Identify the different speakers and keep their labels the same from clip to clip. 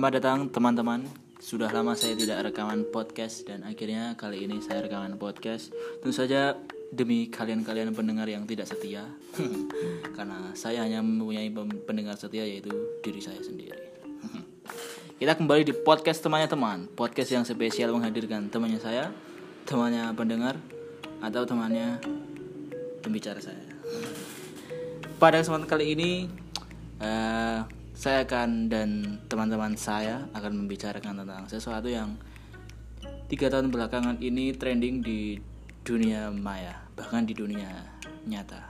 Speaker 1: Selamat datang teman-teman. Sudah lama saya tidak rekaman podcast dan akhirnya kali ini saya rekaman podcast. Tentu saja demi kalian-kalian pendengar yang tidak setia. Karena saya hanya mempunyai pendengar setia yaitu diri saya sendiri. Kita kembali di podcast temannya teman, podcast yang spesial menghadirkan temannya saya, temannya pendengar atau temannya pembicara saya. Pada kesempatan kali ini eh, saya akan dan teman-teman saya akan membicarakan tentang sesuatu yang tiga tahun belakangan ini trending di dunia maya bahkan di dunia nyata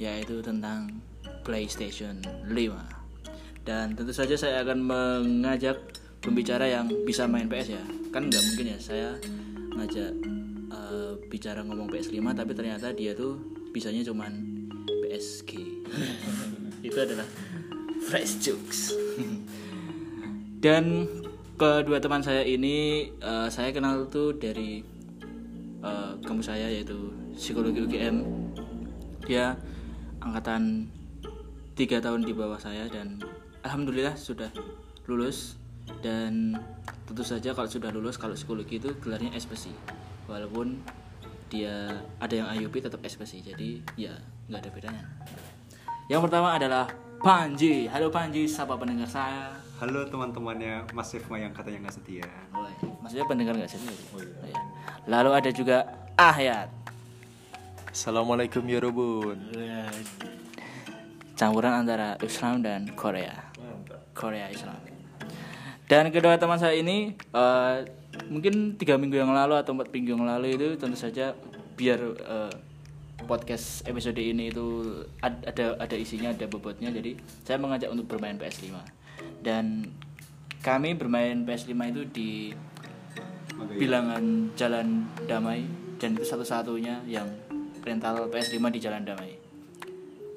Speaker 1: yaitu tentang PlayStation 5 dan tentu saja saya akan mengajak pembicara yang bisa main PS ya. Kan nggak mungkin ya saya ngajak eh, bicara ngomong PS5 tapi ternyata dia tuh bisanya cuman PSG itu adalah fresh jokes. Dan kedua teman saya ini eh, saya kenal tuh dari eh, kampus saya yaitu psikologi UGM dia angkatan tiga tahun di bawah saya dan alhamdulillah sudah lulus. Dan tentu saja kalau sudah lulus kalau psikologi itu gelarnya SPSI walaupun dia ada yang IUP tetap SPSI jadi ya nggak ada bedanya. Yang pertama adalah Panji. Halo Panji. Sapa pendengar saya?
Speaker 2: Halo teman-temannya. Mas Sifma yang katanya nggak setia.
Speaker 1: Woi, maksudnya pendengar nggak sih oh, iya. lalu ada juga Ahyat.
Speaker 3: Assalamualaikum ya Robun.
Speaker 1: campuran antara Islam dan Korea. Korea Islam. Dan kedua teman saya ini eh, mungkin tiga minggu yang lalu atau empat minggu yang lalu itu tentu saja biar eh, podcast episode ini itu ad- ada ada isinya ada bobotnya. Jadi saya mengajak untuk bermain PS5 dan kami bermain PS5 itu di bilangan Jalan Damai dan itu satu-satunya yang rental PS5 di Jalan Damai.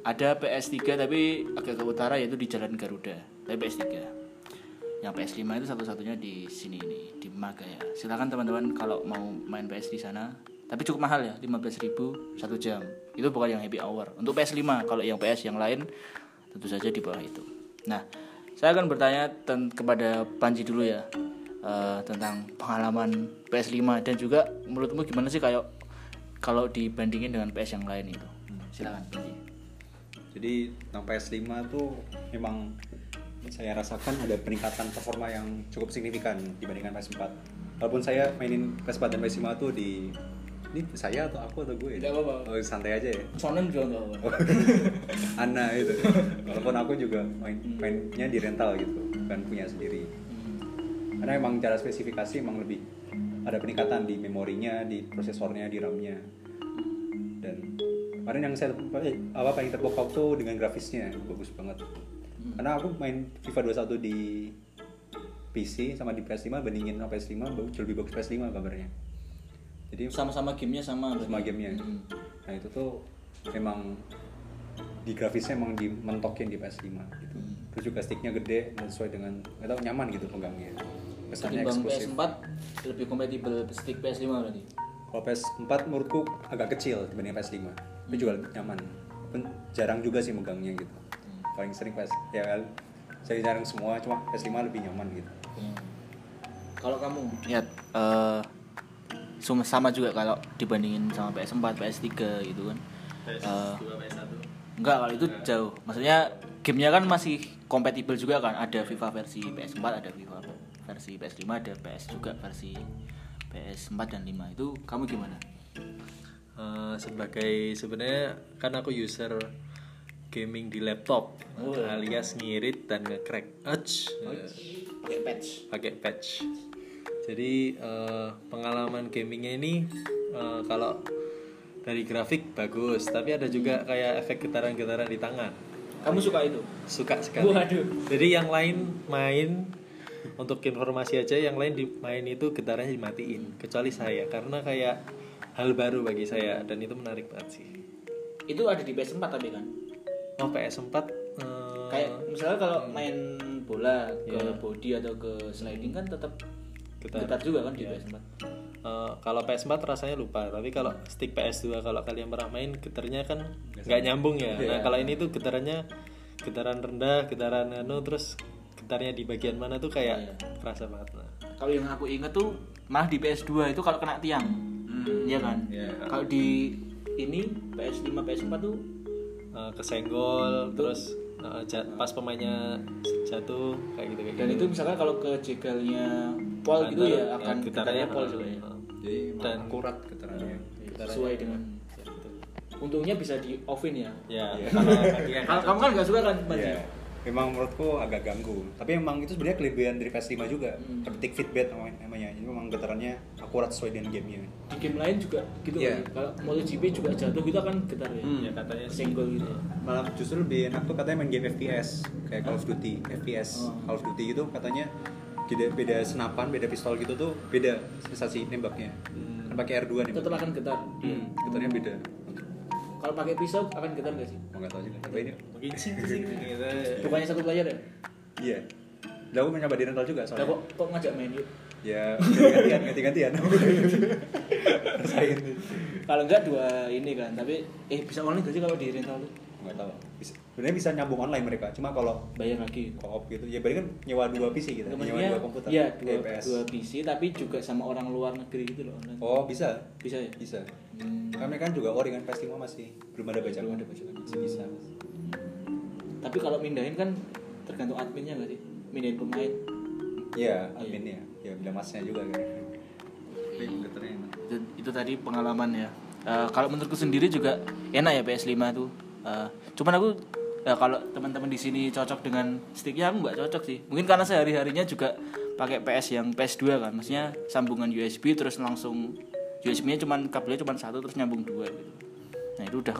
Speaker 1: Ada PS3 tapi agak ke utara yaitu di Jalan Garuda. Tapi PS3 yang PS5 itu satu-satunya di sini ini di Magaya silakan teman-teman kalau mau main PS di sana tapi cukup mahal ya 15.000 satu jam. Itu bukan yang happy hour. Untuk PS5 kalau yang PS yang lain tentu saja di bawah itu. Nah saya akan bertanya kepada Panji dulu ya eh, tentang pengalaman PS5 dan juga menurutmu gimana sih kayak kalau dibandingin dengan PS yang lain itu? Silakan Panji.
Speaker 2: Jadi tentang PS5 tuh memang saya rasakan ada peningkatan performa yang cukup signifikan dibandingkan PS4. Walaupun saya mainin PS4 dan PS5 tuh di ini saya atau aku atau gue?
Speaker 1: Tidak apa-apa.
Speaker 2: Oh, santai aja ya.
Speaker 1: Sonen juga nggak apa
Speaker 2: Ana itu. Walaupun aku juga main mainnya di rental gitu, bukan punya sendiri. Karena emang cara spesifikasi emang lebih ada peningkatan di memorinya, di prosesornya, di RAM-nya. Dan kemarin yang saya eh, apa paling terpukau tuh dengan grafisnya bagus banget. Karena aku main FIFA 21 di PC sama di PS5 bandingin sama PS5 bagus- jauh lebih bagus PS5 kabarnya. Jadi
Speaker 1: sama-sama gamenya sama
Speaker 2: sama gamenya.
Speaker 1: Hmm.
Speaker 2: nah itu tuh memang di grafisnya emang dimentokin di PS5 gitu.
Speaker 1: Hmm.
Speaker 2: terus juga sticknya gede dan sesuai dengan nggak tahu nyaman gitu pegangnya kesannya
Speaker 1: Ketimbang
Speaker 2: eksklusif.
Speaker 1: PS4 lebih kompatibel stick PS5 berarti?
Speaker 2: Kalau PS4 menurutku agak kecil dibanding PS5 tapi juga nyaman. Pun jarang juga sih megangnya gitu. Paling sering PS ya saya jarang semua cuma PS5 lebih nyaman gitu.
Speaker 1: Kalau kamu? Lihat eh sama sama juga kalau dibandingin sama PS4 PS3 gitu kan. Eh, enggak kalau itu jauh. Maksudnya gamenya kan masih kompatibel juga kan. Ada FIFA versi PS4 ada FIFA versi PS5 ada PS juga versi PS4 dan 5 itu kamu gimana?
Speaker 3: Eh, sebagai sebenarnya kan aku user gaming di laptop
Speaker 1: Oh.
Speaker 3: alias ngirit dan nge-crack. Ouch.
Speaker 1: pakai patch.
Speaker 3: Pakai patch. Jadi eh, pengalaman gamingnya ini eh, kalau dari grafik bagus, tapi ada juga kayak efek getaran-getaran di tangan.
Speaker 1: kamu suka itu
Speaker 3: Suka sekali.
Speaker 1: Waduh.
Speaker 3: Jadi yang lain main untuk informasi aja, yang lain dimain itu getarannya dimatiin, kecuali saya karena kayak hal baru bagi saya dan itu menarik banget sih.
Speaker 1: itu ada di PS4 tapi kan
Speaker 3: Oh PS4 eh,
Speaker 1: kayak misalnya kalau main bola ke
Speaker 3: Iya.
Speaker 1: body atau ke sliding kan tetap
Speaker 3: Getar.
Speaker 1: getar juga kan di
Speaker 3: Iya.
Speaker 1: PS4
Speaker 3: eh, kalau PS4 rasanya lupa, tapi kalau stick PS2 kalau kalian pernah main getarnya kan nggak nyambung ya. Nah kalau ini tuh getarannya getaran rendah, getaran anu terus gitarnya di bagian mana tuh kayak
Speaker 1: Iya.
Speaker 3: kerasa banget nah.
Speaker 1: kalau yang aku inget tuh malah di PS2 itu kalau kena tiang Iya kan
Speaker 2: Iya.
Speaker 1: kalau di ini PS5 PS4 tuh
Speaker 3: Eh, kesenggol terus eh, ja- pas pemainnya jatuh kayak gitu kayak
Speaker 1: dan
Speaker 3: gitu.
Speaker 1: itu misalkan kalau ke jegalnya Paul gitu ya akan gitarnya Paul juga ya
Speaker 2: Jadi
Speaker 3: Dan-
Speaker 2: akurat getarannya.
Speaker 1: sesuai dengan untungnya bisa di offin ya
Speaker 3: ya
Speaker 2: Iya.
Speaker 3: kalau kakinya
Speaker 1: kalau kamu kan nggak suka kan Panji?
Speaker 2: Memang menurutku agak ganggu. Tapi memang itu sebenarnya kelebihan dari PS5 juga.
Speaker 1: Hmm.
Speaker 2: Ketik feedback namanya. namanya. Jadi memang getarannya akurat sesuai dengan gamenya.
Speaker 1: di game lain juga gitu
Speaker 2: Iya.
Speaker 1: kan kalau MotoGP juga jatuh gitu akan getar ya
Speaker 3: Hmm, ya katanya
Speaker 1: senggol gitu
Speaker 2: Malah justru lebih enak tuh katanya main game FPS kayak Call of Duty, FPS,
Speaker 1: Oh.
Speaker 2: Call of Duty gitu katanya beda, beda senapan, beda pistol gitu tuh beda sensasi nembaknya.
Speaker 3: Hmm.
Speaker 2: Kan pakai R2 nih.
Speaker 1: tetap akan getar
Speaker 2: Hmm, getarnya beda.
Speaker 1: Kalau pakai pisau akan getar nggak sih
Speaker 2: Mau nggak tahu juga. Coba ini.
Speaker 3: mungkin sih gitu
Speaker 1: bukannya satu player ya
Speaker 2: Iya. Udah aku mencoba di rental juga
Speaker 1: Lah
Speaker 2: soalnya.
Speaker 1: kok kok ngajak main yuk
Speaker 2: Ya, ganti-gantian, ganti-gantian. Rasain.
Speaker 1: kalau enggak dua ini kan tapi eh bisa online gak sih kalau di rental tuh
Speaker 2: nggak tahu bisa, sebenarnya bisa nyambung online mereka cuma kalau
Speaker 1: bayar lagi.
Speaker 2: co-op gitu. Ya berarti kan nyewa dua PC gitu nyewa
Speaker 1: Maksudnya,
Speaker 2: dua komputer
Speaker 1: iya dua,
Speaker 2: PS.
Speaker 1: dua PC tapi juga sama orang luar negeri gitu loh online.
Speaker 2: Oh bisa?
Speaker 1: Bisa ya?
Speaker 2: Bisa.
Speaker 1: Hmm.
Speaker 2: kan mereka kan juga ori kan PS5 masih belum ada bajakan
Speaker 1: Belum ada bajakan.
Speaker 2: masih bisa.
Speaker 1: Tapi kalau mindahin kan tergantung adminnya nggak sih? Mindahin pemain.
Speaker 2: Iya, adminnya ya. Bilang masnya juga kan.
Speaker 1: Itu, itu tadi pengalaman ya. Eh, kalau menurutku sendiri juga enak ya PS5 tuh. Eh, cuman aku ya kalau teman-teman di sini cocok dengan sticknya aku nggak cocok sih mungkin karena sehari harinya juga pakai PS yang PS2 kan maksudnya sambungan USB terus langsung USB-nya cuman kabelnya cuman satu terus nyambung dua gitu nah itu udah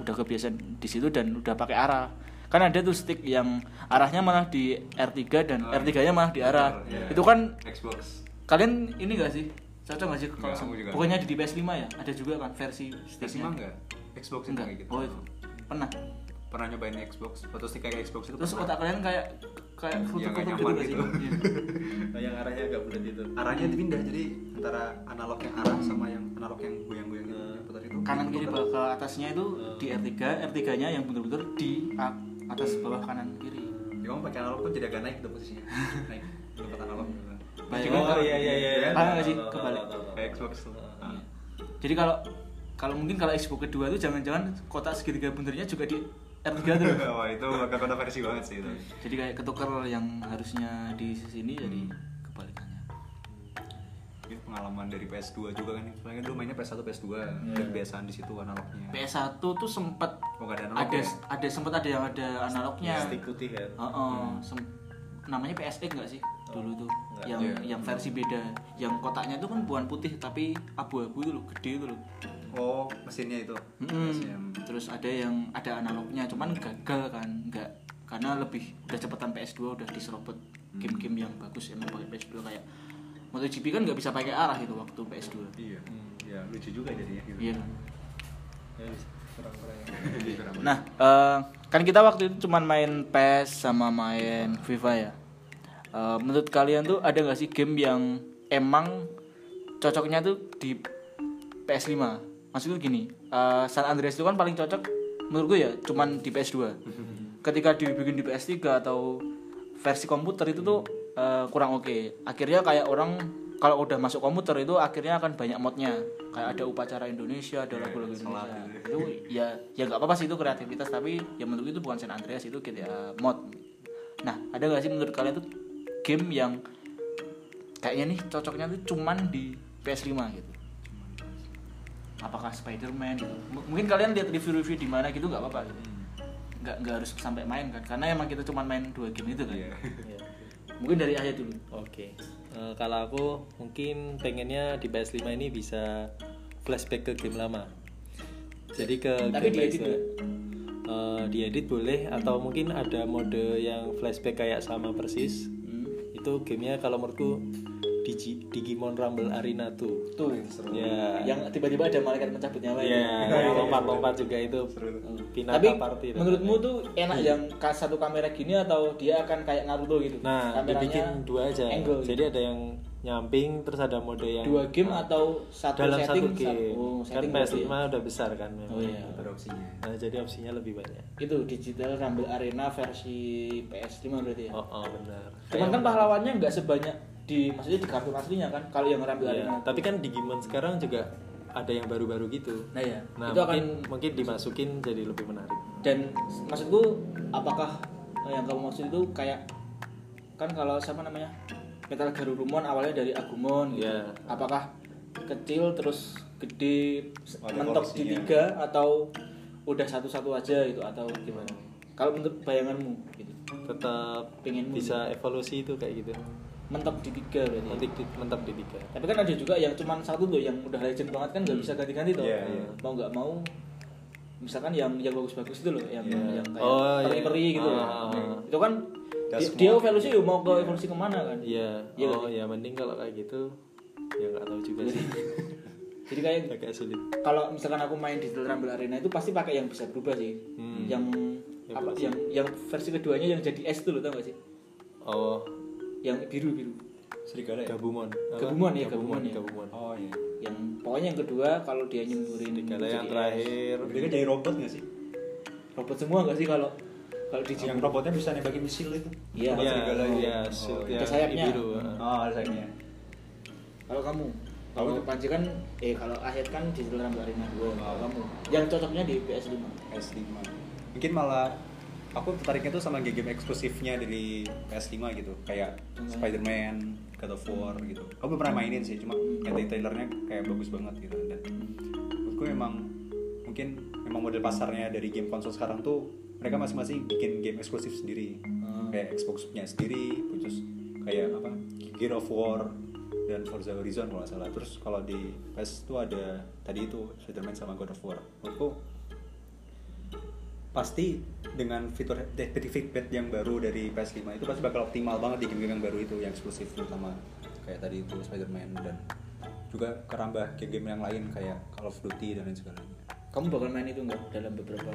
Speaker 1: udah kebiasaan di situ dan udah pakai arah kan ada tuh stick yang arahnya malah di R3 dan
Speaker 2: Oh,
Speaker 1: R3 nya malah di arah
Speaker 2: iya.
Speaker 1: itu kan
Speaker 2: Xbox
Speaker 1: Kalian ini gak sih? Cocok gak sih kalau. Pokoknya di PS5 ya, ada juga kan versi
Speaker 2: PS5
Speaker 1: sticknya.
Speaker 2: enggak Xbox
Speaker 1: Enggak.
Speaker 2: gitu
Speaker 1: Oh, itu. Pernah.
Speaker 2: Pernah nyobain Xbox atau kayak Xbox itu
Speaker 1: Terus
Speaker 2: pernah.
Speaker 1: otak kalian kayak kayak
Speaker 2: Iya, nggak
Speaker 1: gitu gak sih?
Speaker 2: gitu.
Speaker 1: Iya.
Speaker 3: Oh, yang arahnya agak bulat itu
Speaker 2: arahnya dipindah jadi antara analog yang arah sama yang analog yang goyang-goyang gitu yang putar itu
Speaker 1: Kanan kiri
Speaker 2: Putar.
Speaker 1: ke atasnya itu di R3, R3-nya yang bener-bener di atas bawah kanan kiri.
Speaker 2: Ya, kamu pakai analog pun jadi agak naik tuh posisinya naik tempat analog gitu.
Speaker 3: Oh iya iya iya
Speaker 2: kan?
Speaker 1: Paham nggak sih? Kebalik.
Speaker 2: Xbox tuh
Speaker 3: Iya.
Speaker 2: Ah.
Speaker 1: Jadi kalau kalau mungkin kalau Xbox kedua tuh jangan-jangan kotak segitiga bundernya juga di R3 tuh.
Speaker 2: wah itu agak kontroversi banget sih itu.
Speaker 1: Jadi kayak ketukar yang harusnya di sini jadi kebalikannya.
Speaker 2: ini pengalaman dari PS2 juga kan soalnya dulu mainnya PS1 PS2 dan kebiasaan di situ analognya.
Speaker 1: PS1 tuh sempat
Speaker 2: oh ada analog
Speaker 1: ada
Speaker 2: ya?
Speaker 1: ada sempat ada yang ada analognya.
Speaker 3: stick putih kan
Speaker 1: Heeh, sem- namanya PSX enggak sih dulu tuh? yang
Speaker 2: Iya.
Speaker 1: yang versi beda. Yang kotaknya itu kan bukan putih tapi abu-abu itu loh gede itu loh
Speaker 2: oh mesinnya itu. PSM.
Speaker 1: terus ada yang ada analognya cuman gagal kan enggak karena lebih udah cepetan PS2 udah diserobot game-game yang bagus emang pakai PS2 kayak MotoGP kan nggak bisa pakai arah itu waktu PS2
Speaker 2: iya. Ya lucu juga jadinya gitu.
Speaker 1: Iya. Kan
Speaker 3: ya
Speaker 1: Nah, eh, kan kita waktu itu cuman main PES sama main FIFA ya. Eh, menurut kalian tuh ada nggak sih game yang emang cocoknya tuh di PS5? Maksudku gini, eh, San Andreas itu kan paling cocok menurut gue ya cuman di PS2. Ketika dibikin di PS3 atau versi komputer itu tuh eh, kurang oke. Akhirnya kayak orang kalau udah masuk komputer itu akhirnya akan banyak modnya. Kayak ada upacara Indonesia, ada lagu-lagu
Speaker 2: sholat
Speaker 1: Indonesia
Speaker 2: gitu.
Speaker 1: itu ya ya nggak apa-apa sih itu kreativitas tapi ya menurut itu bukan San Andreas itu GTA mod nah ada nggak sih menurut kalian tuh game yang kayaknya nih cocoknya tuh cuman di PS5 gitu apakah Spider-Man gitu M- mungkin kalian lihat review-review di mana gitu nggak apa-apa gitu nggak nggak harus sampai main kan karena emang kita cuman main dua game itu kan
Speaker 2: Iya.
Speaker 3: Iya.
Speaker 1: mungkin dari ayat dulu
Speaker 3: Oke, Eh, kalau aku mungkin pengennya di PS5 ini bisa flashback ke game lama. Jadi ke
Speaker 1: Tapi
Speaker 3: game
Speaker 1: diedit
Speaker 3: PS2. Eh, diedit boleh atau mungkin ada mode yang flashback kayak sama persis.
Speaker 1: Hmm.
Speaker 3: Itu gamenya kalau menurutku Digi, Digimon Rumble Arena 2.
Speaker 1: tuh
Speaker 3: Ya.
Speaker 1: yang tiba-tiba ada malaikat mencabut nyawa itu.
Speaker 3: Ya, yang lompat-lompat juga itu Pinata
Speaker 1: Tapi
Speaker 3: Party.
Speaker 1: menurutmu tuh enak yang satu kamera gini atau dia akan kayak Naruto gitu?
Speaker 3: Nah,
Speaker 1: Kameranya
Speaker 3: dibikin dua aja.
Speaker 1: Angle.
Speaker 3: Jadi ada yang nyamping terus ada mode yang
Speaker 1: dua game atau satu
Speaker 3: dalam
Speaker 1: setting
Speaker 3: satu game
Speaker 1: oh,
Speaker 3: kan
Speaker 1: setting
Speaker 3: PS5
Speaker 1: berarti ya?
Speaker 3: udah besar kan memang.
Speaker 1: Oh, iya.
Speaker 2: ada opsinya
Speaker 3: nah jadi opsinya lebih banyak
Speaker 1: itu digital Rumble Arena versi PS5 berarti ya
Speaker 3: oh, oh benar
Speaker 1: cuman kan pahlawannya nggak sebanyak di maksudnya di kartu aslinya kan kalau yang
Speaker 3: Iya,
Speaker 1: Arena
Speaker 3: tapi kan Digimon sekarang juga ada yang baru-baru gitu.
Speaker 1: Nah ya
Speaker 3: nah
Speaker 1: itu
Speaker 3: mungkin
Speaker 1: akan
Speaker 3: mungkin dimasukin jadi lebih menarik.
Speaker 1: Dan maksudku apakah eh, yang kamu maksud itu kayak kan kalau siapa namanya Metal Garurumon awalnya dari Agumon gitu.
Speaker 3: Iya.
Speaker 1: apakah kecil terus gede
Speaker 2: Ada
Speaker 1: mentok di tiga atau udah satu-satu aja gitu atau gimana? Kalau menurut bayanganmu gitu.
Speaker 3: Tetap
Speaker 1: pengenmu
Speaker 3: bisa evolusi itu kayak gitu
Speaker 1: mentok di tiga berarti
Speaker 3: mentok di, mentok di tiga
Speaker 1: tapi kan ada juga yang cuman satu tuh yang udah legend banget kan nggak bisa ganti-ganti tuh
Speaker 2: Iya, iya.
Speaker 1: mau nggak mau misalkan yang yang bagus-bagus itu loh yang
Speaker 2: Iya.
Speaker 1: yang kayak
Speaker 3: Oh, iya.
Speaker 1: peri-peri gitu.
Speaker 3: Ah, ah, ah.
Speaker 1: itu kan
Speaker 2: Gas
Speaker 1: dia, evolusi ya mau ke evolusi ke mana kan
Speaker 3: iya
Speaker 1: Iya
Speaker 3: oh
Speaker 1: kan?
Speaker 3: ya mending kalau kayak gitu ya nggak tahu juga sih
Speaker 1: jadi kayak
Speaker 3: agak sulit
Speaker 1: kalau misalkan aku main di Rumble Arena itu pasti pakai yang bisa berubah sih
Speaker 3: Hmm.
Speaker 1: yang
Speaker 3: Yang
Speaker 1: apa yang yang versi keduanya yang jadi es tuh loh tau gak sih
Speaker 3: oh
Speaker 1: yang biru biru.
Speaker 2: Serigala ya?
Speaker 3: Gabumon. Apa?
Speaker 1: Gabumon ya,
Speaker 3: gabumon
Speaker 1: Gabumon ya.
Speaker 3: gabumon.
Speaker 2: Oh iya.
Speaker 1: Yang pokoknya yang kedua kalau dia nyemburin
Speaker 3: Serigala yang terakhir.
Speaker 2: Dia kan jadi robot nggak sih?
Speaker 1: Robot semua gak sih kalau kalau di
Speaker 2: yang robotnya bisa nembakin misil itu?
Speaker 1: Iya.
Speaker 3: Iya,
Speaker 2: serigala
Speaker 3: iya,
Speaker 2: oh,
Speaker 3: shield
Speaker 2: iya.
Speaker 1: Ada sayapnya.
Speaker 3: biru
Speaker 2: oh ada sayapnya.
Speaker 1: Kalau kamu, kalau untuk Panji kan, eh kalau akhir kan di Rumble Arena 2 Kalau
Speaker 2: Oh.
Speaker 1: kamu, yang cocoknya di PS5
Speaker 2: PS5 mungkin malah aku tertariknya tuh sama game-game eksklusifnya dari PS5 gitu. Kayak
Speaker 1: Hmm.
Speaker 2: Spider-Man, God of War gitu. Aku belum pernah mainin sih cuma yang dari trailernya kayak bagus banget gitu. Dan menurutku memang mungkin memang model pasarnya dari game konsol sekarang tuh mereka masing-masing bikin game eksklusif sendiri.
Speaker 1: Hmm.
Speaker 2: kayak Xbox punya sendiri terus kayak apa Gear of War dan Forza Horizon kalau nggak salah. Terus kalau di PS tuh ada tadi itu Spider-Man sama God of War. Menurutku pasti dengan fitur detektif feedback yang baru dari PS5 itu pasti bakal optimal banget di game-game yang baru itu yang eksklusif terutama kayak tadi itu Spider-Man dan juga kerambah game-game yang lain kayak Call of Duty dan lain sebagainya.
Speaker 1: Kamu bakal main itu nggak dalam beberapa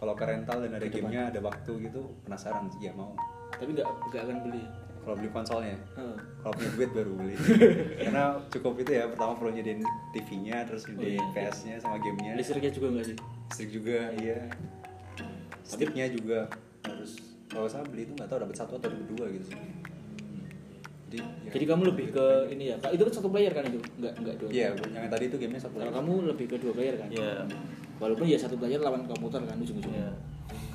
Speaker 2: kalau ke rental dan ada gamenya ada waktu gitu penasaran sih ya mau.
Speaker 1: Tapi nggak nggak akan beli
Speaker 2: kalau beli konsolnya?
Speaker 1: Heeh.
Speaker 2: kalau punya duit baru beli. Karena cukup itu ya pertama perlu nyediain TV-nya terus nyediain
Speaker 1: Oh, iya.
Speaker 2: PS-nya sama gamenya.
Speaker 1: Listriknya juga nggak sih?
Speaker 2: listrik juga iya sticknya juga harus kalau saya beli itu nggak tahu dapat satu atau dapat dua gitu sih. Jadi ya,
Speaker 1: Jadi kamu lebih ke ini ya, Kak, itu kan satu player kan itu? Nggak, nggak dua?
Speaker 2: Iya yang tadi itu gamenya satu
Speaker 1: Kalau kamu lebih ke dua player kan?
Speaker 3: Iya.
Speaker 1: Walaupun ya satu player lawan komputer kan ujung-ujungnya.
Speaker 3: Ya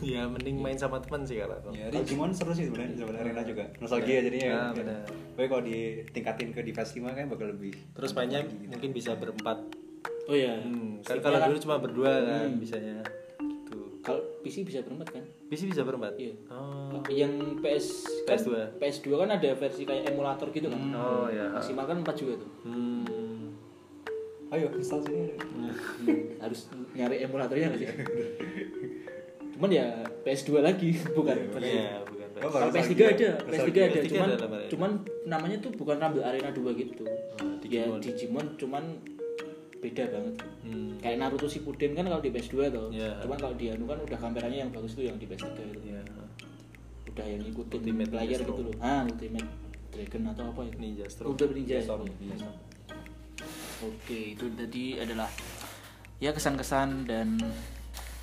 Speaker 3: ya mending main sama teman sih kalau aku.
Speaker 2: Ya Digimon seru sih sebenarnya zaman arena juga. Nostalgia jadinya
Speaker 3: Ah,
Speaker 2: ya.
Speaker 3: benar.
Speaker 2: Tapi kalau ditingkatin ke di PS5 kan bakal lebih
Speaker 3: terus mainnya mungkin bisa berempat.
Speaker 1: Oh iya.
Speaker 3: Hmm, kan kalau dulu cuma berdua kan
Speaker 1: Hmm.
Speaker 3: bisanya. gitu
Speaker 1: Kalau PC bisa berempat kan?
Speaker 3: PC bisa berempat
Speaker 1: Iya.
Speaker 3: oh
Speaker 1: Yang PS kan,
Speaker 3: PS2.
Speaker 1: PS2 kan ada versi kayak emulator gitu kan.
Speaker 3: oh ya
Speaker 1: Maksimal kan 4 juga tuh.
Speaker 3: hmm.
Speaker 2: ayo install sini ada.
Speaker 1: Hmm, harus nyari emulatornya nggak sih? Cuman ya PS2 lagi bukan. versi-
Speaker 3: Iya, bukan
Speaker 2: Oh,
Speaker 1: Kalau
Speaker 2: kalau
Speaker 1: PS3
Speaker 2: nostalgia-
Speaker 1: ada, PS3
Speaker 2: nostalgia.
Speaker 1: ada,
Speaker 3: PS3
Speaker 1: cuman cuman namanya tuh bukan Rumble Arena 2 gitu.
Speaker 3: Oh,
Speaker 1: Ya
Speaker 3: Digimon.
Speaker 1: Digimon cuman beda banget.
Speaker 3: Hmm.
Speaker 1: Kayak Naruto Shippuden kan kalau di PS2 tuh.
Speaker 3: Iya.
Speaker 1: Cuman kalau di Anu kan udah kameranya yang bagus tuh yang di PS3 gitu.
Speaker 3: Iya.
Speaker 1: Udah yang ngikutin
Speaker 3: Ultimate
Speaker 1: player
Speaker 3: Ninja
Speaker 1: gitu loh. Ah, Ultimate Dragon atau apa itu?
Speaker 3: Ninja Storm.
Speaker 1: Ultimate Ninja.
Speaker 2: Storm,
Speaker 1: Iya.
Speaker 2: Ninja Storm.
Speaker 1: Oke, itu tadi adalah ya kesan-kesan dan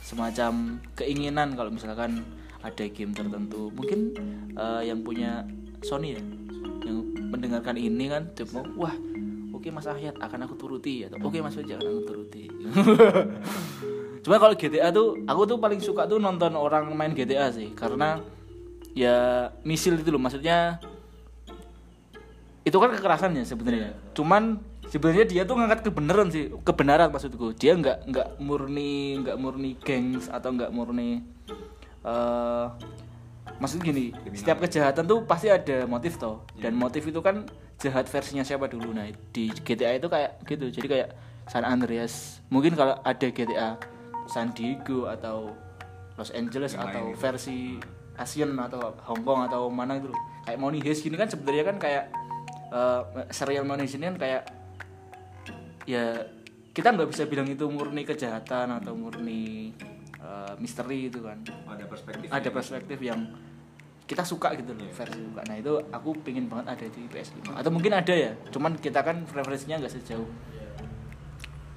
Speaker 1: semacam keinginan kalau misalkan ada game tertentu. Mungkin eh, yang punya Sony ya, yang mendengarkan ini kan, dia mau wah, oke Mas Ahyat akan aku turuti atau oke Mas Fajar akan aku turuti. Cuma kalau GTA tuh, aku tuh paling suka tuh nonton orang main GTA sih, karena ya misil itu loh, maksudnya itu kan kekerasan ya sebenarnya cuman sebenarnya dia tuh ngangkat kebenaran sih kebenaran maksudku. Dia nggak nggak murni nggak murni gengs atau nggak murni eh maksud gini setiap kejahatan tuh pasti ada motif toh. Dan motif itu kan jahat versinya siapa dulu. Nah di GTA itu kayak gitu. Jadi kayak San Andreas. Mungkin kalau ada GTA San Diego atau Los Angeles
Speaker 2: Yang
Speaker 1: atau versi Asian atau Hong Kong atau mana gitu kayak Money Heist gini kan sebenarnya kan kayak eh, serial Money Heist ini kan kayak ya kita nggak bisa bilang itu murni kejahatan atau murni eh, misteri itu kan.
Speaker 2: Ada perspektif
Speaker 1: ada perspektif yang kita suka gitu loh versi suka. Nah itu aku pengen banget ada di PS5 atau mungkin ada ya cuman kita kan referensinya nggak sejauh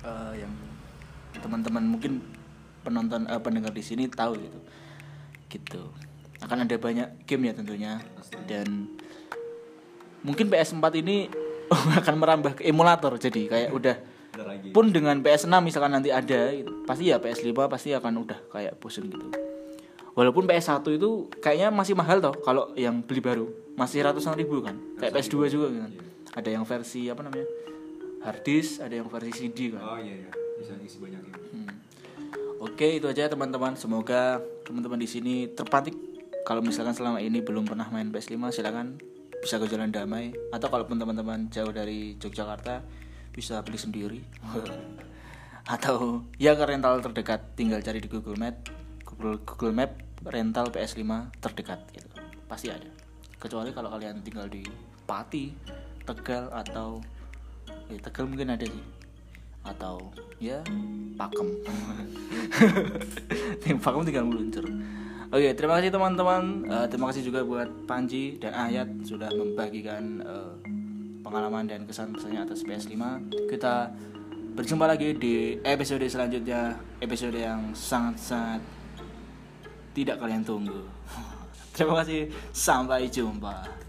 Speaker 1: eh, yang teman-teman mungkin penonton eh, pendengar di sini tahu gitu. Gitu. Akan ada banyak game ya tentunya. Dan mungkin PS4 ini akan merambah ke emulator jadi kayak udah
Speaker 2: Ada lagi.
Speaker 1: pun dengan PS6 misalkan nanti ada gitu, pasti ya PS5 pasti akan udah kayak bosen gitu walaupun PS1 itu kayaknya masih mahal toh kalau yang beli baru masih ratusan ribu kan kayak PS2 juga kan ada yang versi apa namanya hard disk ada yang versi CD kan
Speaker 2: Oh iya iya, bisa isi banyak game.
Speaker 1: Hmm. Oke itu aja teman-teman. Semoga teman-teman di sini terpantik. Kalau misalkan selama ini belum pernah main PS5 silakan bisa ke Jalan Damai. Atau kalaupun teman-teman jauh dari Yogyakarta bisa beli sendiri. Atau ya ke rental terdekat tinggal cari di Google Map. Google, Google Map rental PS5 terdekat gitu. Pasti ada. Kecuali kalau kalian tinggal di Pati, Tegal atau eh, Tegal mungkin ada sih. Atau ya pakem. Tim pakem tinggal meluncur. Oke terima kasih teman-teman. Eh, terima kasih juga buat Panji dan Ayat sudah membagikan eh, pengalaman dan kesan-kesannya atas PS5 kita berjumpa lagi di episode selanjutnya. Episode yang sangat-sangat tidak kalian tunggu. Terima kasih. Sampai jumpa